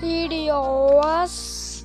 videos.